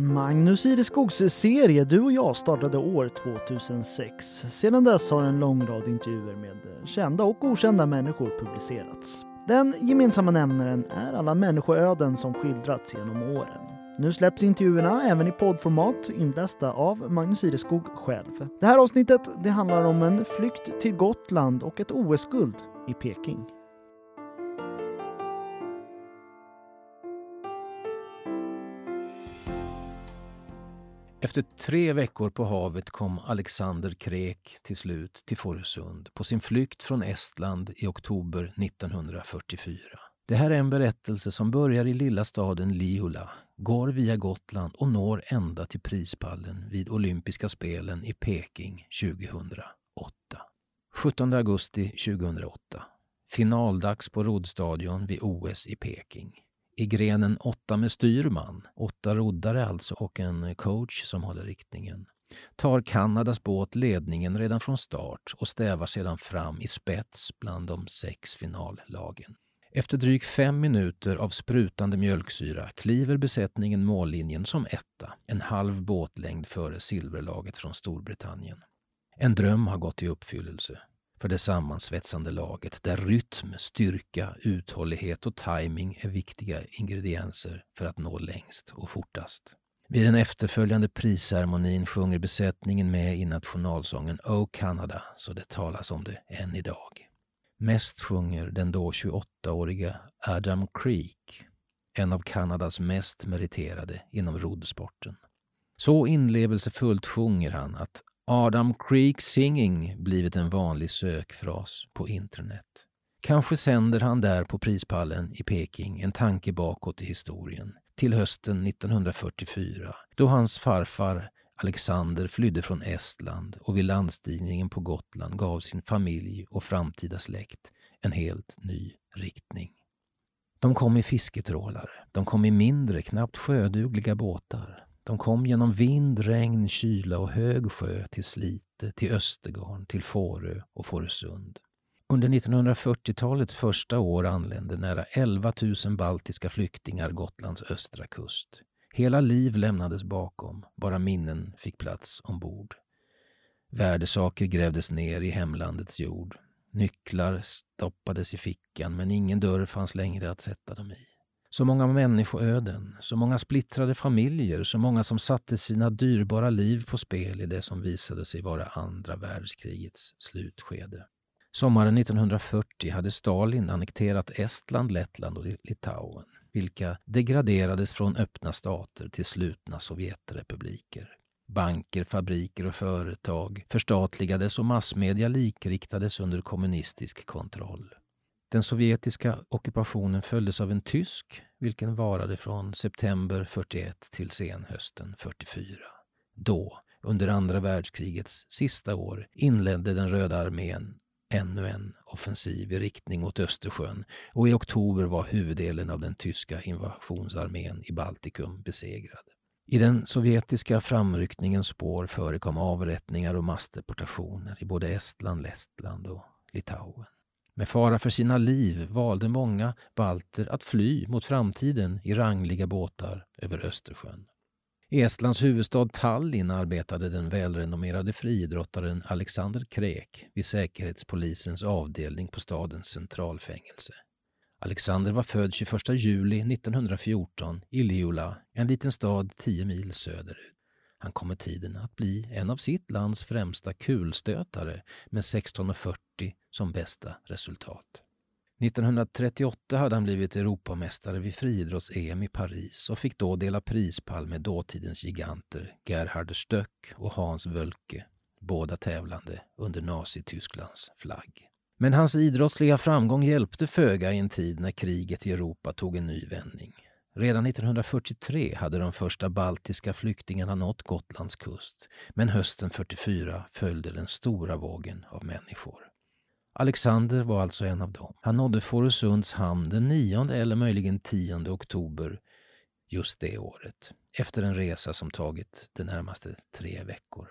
Magnus Ireskogs serie Du och jag startade år 2006. Sedan dess har en lång rad intervjuer med kända och okända människor publicerats. Den gemensamma nämnaren är alla människoöden som skildrats genom åren. Nu släpps intervjuerna även i poddformat inlästa av Magnus Ireskog själv. Det här avsnittet det handlar om en flykt till Gotland och ett OS-guld i Peking. Efter tre veckor på havet kom Alexander Krek till slut till Fårösund på sin flykt från Estland i oktober 1944. Det här är en berättelse som börjar i lilla staden Liula, går via Gotland och når ända till prispallen vid olympiska spelen i Peking 2008. 17 augusti 2008. Finaldags på roddstadion vid OS i Peking i grenen åtta med styrman, åtta roddare alltså och en coach som håller riktningen, tar Kanadas båt ledningen redan från start och stävar sedan fram i spets bland de sex finallagen. Efter drygt fem minuter av sprutande mjölksyra kliver besättningen mållinjen som etta, en halv båtlängd före silverlaget från Storbritannien. En dröm har gått i uppfyllelse för det sammansvetsande laget där rytm, styrka, uthållighet och timing är viktiga ingredienser för att nå längst och fortast. Vid den efterföljande prisceremonin sjunger besättningen med i nationalsången O Canada så det talas om det än idag. Mest sjunger den då 28-åriga Adam Creek, en av Kanadas mest meriterade inom roddsporten. Så inlevelsefullt sjunger han att Adam Creek Singing blivit en vanlig sökfras på internet. Kanske sänder han där på prispallen i Peking en tanke bakåt i historien, till hösten 1944, då hans farfar Alexander flydde från Estland och vid landstigningen på Gotland gav sin familj och framtida släkt en helt ny riktning. De kom i fisketrålare, de kom i mindre, knappt sjödugliga båtar. De kom genom vind, regn, kyla och hög sjö till Slite, till Östergarn, till Fårö och Fårösund. Under 1940-talets första år anlände nära 11 000 baltiska flyktingar Gotlands östra kust. Hela liv lämnades bakom, bara minnen fick plats ombord. Värdesaker grävdes ner i hemlandets jord. Nycklar stoppades i fickan, men ingen dörr fanns längre att sätta dem i. Så många människoöden, så många splittrade familjer, så många som satte sina dyrbara liv på spel i det som visade sig vara andra världskrigets slutskede. Sommaren 1940 hade Stalin annekterat Estland, Lettland och Litauen, vilka degraderades från öppna stater till slutna Sovjetrepubliker. Banker, fabriker och företag förstatligades och massmedia likriktades under kommunistisk kontroll. Den sovjetiska ockupationen följdes av en tysk, vilken varade från september 41 till senhösten 44. Då, under andra världskrigets sista år, inledde den Röda armén ännu en offensiv i riktning mot Östersjön och i oktober var huvuddelen av den tyska invasionsarmén i Baltikum besegrad. I den sovjetiska framryckningens spår förekom avrättningar och massdeportationer i både Estland, Lettland och Litauen. Med fara för sina liv valde många balter att fly mot framtiden i rangliga båtar över Östersjön. I Estlands huvudstad Tallinn arbetade den välrenommerade friidrottaren Alexander Krek vid Säkerhetspolisens avdelning på stadens centralfängelse. Alexander var född 21 juli 1914 i Liula, en liten stad tio mil söderut. Han kom med tiden att bli en av sitt lands främsta kulstötare med 16,40 som bästa resultat. 1938 hade han blivit Europamästare vid friidrotts-EM i Paris och fick då dela prispall med dåtidens giganter Gerhard Stöck och Hans Wölke, båda tävlande under Nazitysklands flagg. Men hans idrottsliga framgång hjälpte föga i en tid när kriget i Europa tog en ny vändning. Redan 1943 hade de första baltiska flyktingarna nått Gotlands kust, men hösten 44 följde den stora vågen av människor. Alexander var alltså en av dem. Han nådde Fårösunds hamn den 9 eller möjligen 10 oktober just det året, efter en resa som tagit de närmaste tre veckor.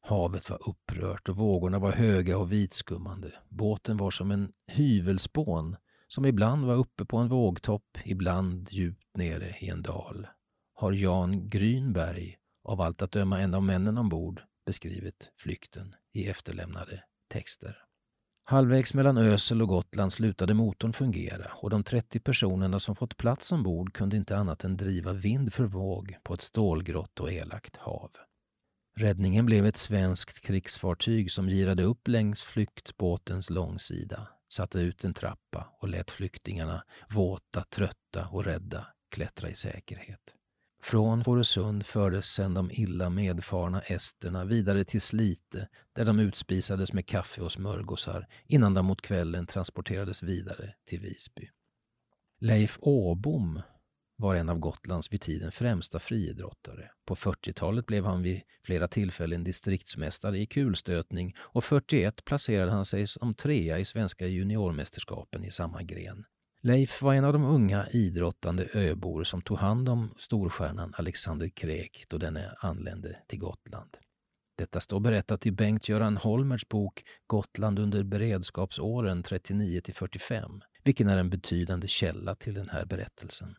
Havet var upprört och vågorna var höga och vitskummande. Båten var som en hyvelspån som ibland var uppe på en vågtopp, ibland djupt nere i en dal. har Jan Grynberg, av allt att döma en av männen ombord, beskrivit flykten i efterlämnade texter. Halvvägs mellan Ösel och Gotland slutade motorn fungera och de 30 personerna som fått plats ombord kunde inte annat än driva vind för våg på ett stålgrått och elakt hav. Räddningen blev ett svenskt krigsfartyg som girade upp längs flyktbåtens långsida, satte ut en trappa och lät flyktingarna, våta, trötta och rädda, klättra i säkerhet. Från Fårösund fördes sedan de illa medfarna esterna vidare till Slite där de utspisades med kaffe och smörgåsar innan de mot kvällen transporterades vidare till Visby. Leif Åbom var en av Gotlands vid tiden främsta friidrottare. På 40-talet blev han vid flera tillfällen distriktsmästare i kulstötning och 41 placerade han sig som trea i svenska juniormästerskapen i samma gren. Leif var en av de unga idrottande öbor som tog hand om storstjärnan Alexander Kräk då denne anlände till Gotland. Detta står berättat i Bengt-Göran Holmers bok Gotland under beredskapsåren 39 45, vilken är en betydande källa till den här berättelsen.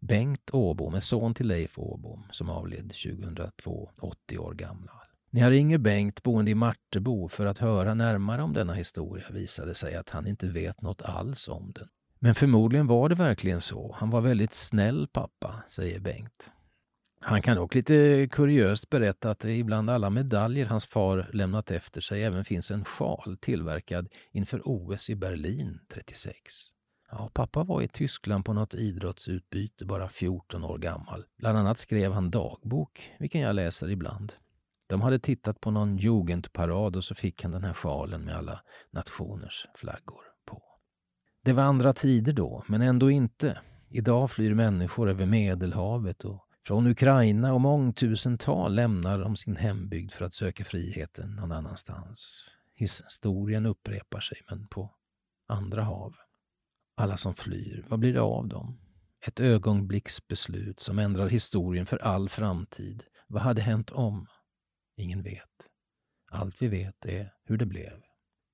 Bengt Åbom är son till Leif Åbom som avled 2002, 80 år gammal. När jag ringer Bengt, boende i Martebo, för att höra närmare om denna historia visade det sig att han inte vet något alls om den. Men förmodligen var det verkligen så. Han var väldigt snäll pappa, säger Bengt. Han kan dock lite kuriöst berätta att det ibland alla medaljer hans far lämnat efter sig även finns en sjal tillverkad inför OS i Berlin 36. Ja, pappa var i Tyskland på något idrottsutbyte, bara 14 år gammal. Bland annat skrev han dagbok, vilken jag läser ibland. De hade tittat på någon jugendparad och så fick han den här sjalen med alla nationers flaggor. på. Det var andra tider då, men ändå inte. Idag flyr människor över Medelhavet och från Ukraina och mångtusental lämnar de sin hembygd för att söka friheten någon annanstans. Historien upprepar sig, men på andra hav. Alla som flyr, vad blir det av dem? Ett ögonblicksbeslut som ändrar historien för all framtid. Vad hade hänt om? Ingen vet. Allt vi vet är hur det blev.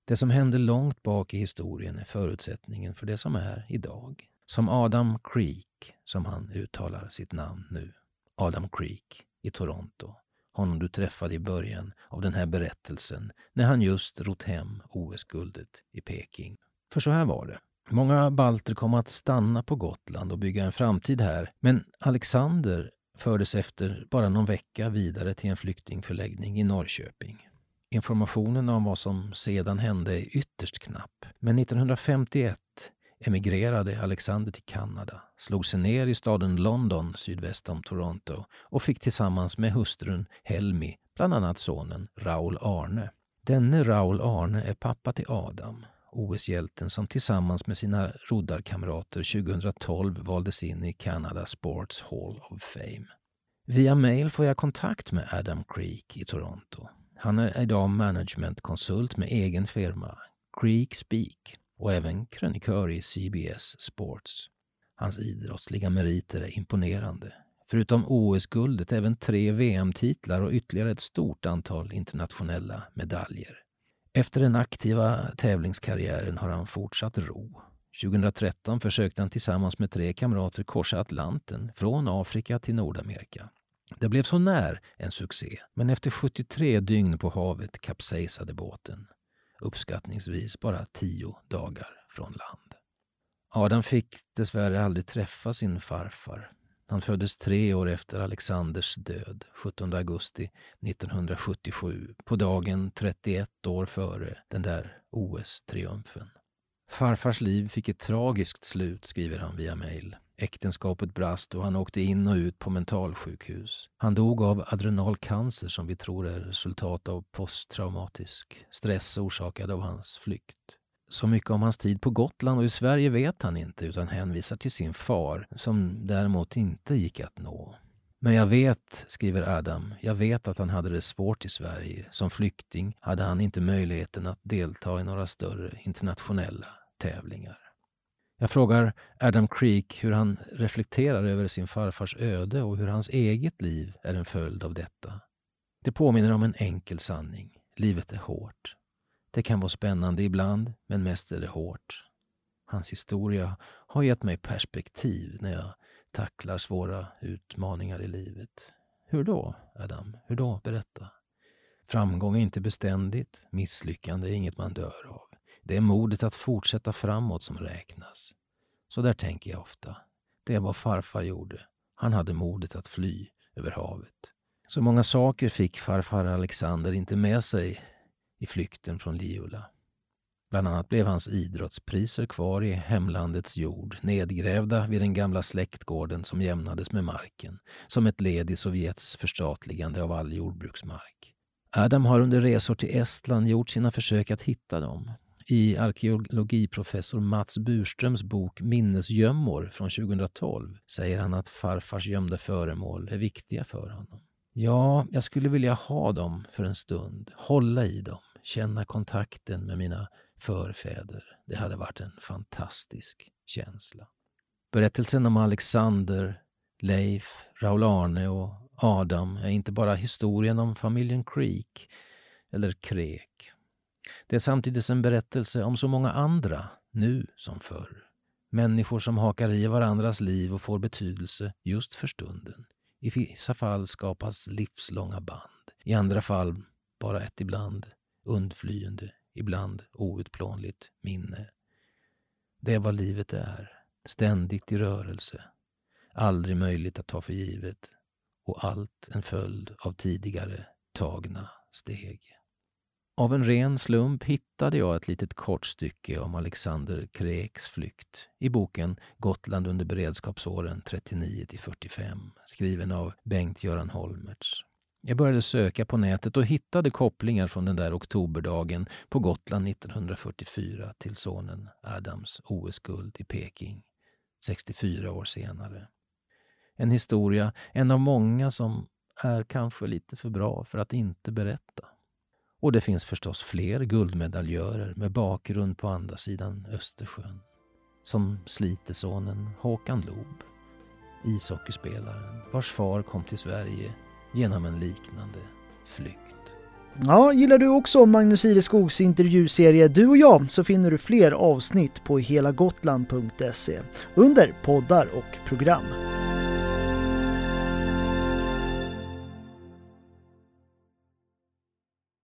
Det som hände långt bak i historien är förutsättningen för det som är idag. Som Adam Creek, som han uttalar sitt namn nu. Adam Creek i Toronto. Honom du träffade i början av den här berättelsen när han just rott hem OS-guldet i Peking. För så här var det. Många balter kom att stanna på Gotland och bygga en framtid här, men Alexander fördes efter bara någon vecka vidare till en flyktingförläggning i Norrköping. Informationen om vad som sedan hände är ytterst knapp. Men 1951 emigrerade Alexander till Kanada, slog sig ner i staden London sydväst om Toronto och fick tillsammans med hustrun Helmi bland annat sonen Raul Arne. Denne Raul Arne är pappa till Adam, OS-hjälten som tillsammans med sina roddarkamrater 2012 valdes in i Canada Sports Hall of Fame. Via mail får jag kontakt med Adam Creek i Toronto han är idag managementkonsult med egen firma, Creek Speak, och även krönikör i CBS Sports. Hans idrottsliga meriter är imponerande. Förutom OS-guldet även tre VM-titlar och ytterligare ett stort antal internationella medaljer. Efter den aktiva tävlingskarriären har han fortsatt ro. 2013 försökte han tillsammans med tre kamrater korsa Atlanten från Afrika till Nordamerika. Det blev så när en succé, men efter 73 dygn på havet kapsejsade båten. Uppskattningsvis bara tio dagar från land. Adam fick dessvärre aldrig träffa sin farfar. Han föddes tre år efter Alexanders död, 17 augusti 1977, på dagen 31 år före den där OS-triumfen. Farfars liv fick ett tragiskt slut, skriver han via mejl. Äktenskapet brast och han åkte in och ut på mentalsjukhus. Han dog av adrenalcancer som vi tror är resultat av posttraumatisk stress orsakad av hans flykt. Så mycket om hans tid på Gotland och i Sverige vet han inte utan hänvisar till sin far som däremot inte gick att nå. Men jag vet, skriver Adam, jag vet att han hade det svårt i Sverige. Som flykting hade han inte möjligheten att delta i några större internationella tävlingar. Jag frågar Adam Creek hur han reflekterar över sin farfars öde och hur hans eget liv är en följd av detta. Det påminner om en enkel sanning. Livet är hårt. Det kan vara spännande ibland, men mest är det hårt. Hans historia har gett mig perspektiv när jag tacklar svåra utmaningar i livet. Hur då, Adam? Hur då? Berätta. Framgång är inte beständigt, misslyckande är inget man dör av. Det är modet att fortsätta framåt som räknas. Så där tänker jag ofta. Det är vad farfar gjorde. Han hade modet att fly över havet. Så många saker fick farfar Alexander inte med sig i flykten från Liula. Bland annat blev hans idrottspriser kvar i hemlandets jord, nedgrävda vid den gamla släktgården som jämnades med marken, som ett led i Sovjets förstatligande av all jordbruksmark. Adam har under resor till Estland gjort sina försök att hitta dem. I arkeologiprofessor Mats Burströms bok Minnesgömmor från 2012 säger han att farfars gömda föremål är viktiga för honom. Ja, jag skulle vilja ha dem för en stund, hålla i dem, känna kontakten med mina förfäder. Det hade varit en fantastisk känsla. Berättelsen om Alexander, Leif, Raul-Arne och Adam är inte bara historien om familjen Creek eller Krek. Det är samtidigt en berättelse om så många andra, nu som förr. Människor som hakar i varandras liv och får betydelse just för stunden. I vissa fall skapas livslånga band. I andra fall bara ett ibland undflyende, ibland outplånligt minne. Det är vad livet är. Ständigt i rörelse. Aldrig möjligt att ta för givet. Och allt en följd av tidigare tagna steg. Av en ren slump hittade jag ett litet kort stycke om Alexander Kreks flykt i boken Gotland under beredskapsåren 39 45 skriven av Bengt-Göran Holmertz. Jag började söka på nätet och hittade kopplingar från den där oktoberdagen på Gotland 1944 till sonen Adams OS-guld i Peking 64 år senare. En historia, en av många som är kanske lite för bra för att inte berätta. Och det finns förstås fler guldmedaljörer med bakgrund på andra sidan Östersjön. Som Slitesonen Håkan Loob, ishockeyspelaren vars far kom till Sverige genom en liknande flykt. Ja, gillar du också Magnus Ireskogs intervjuserie Du och jag så finner du fler avsnitt på helagotland.se under poddar och program.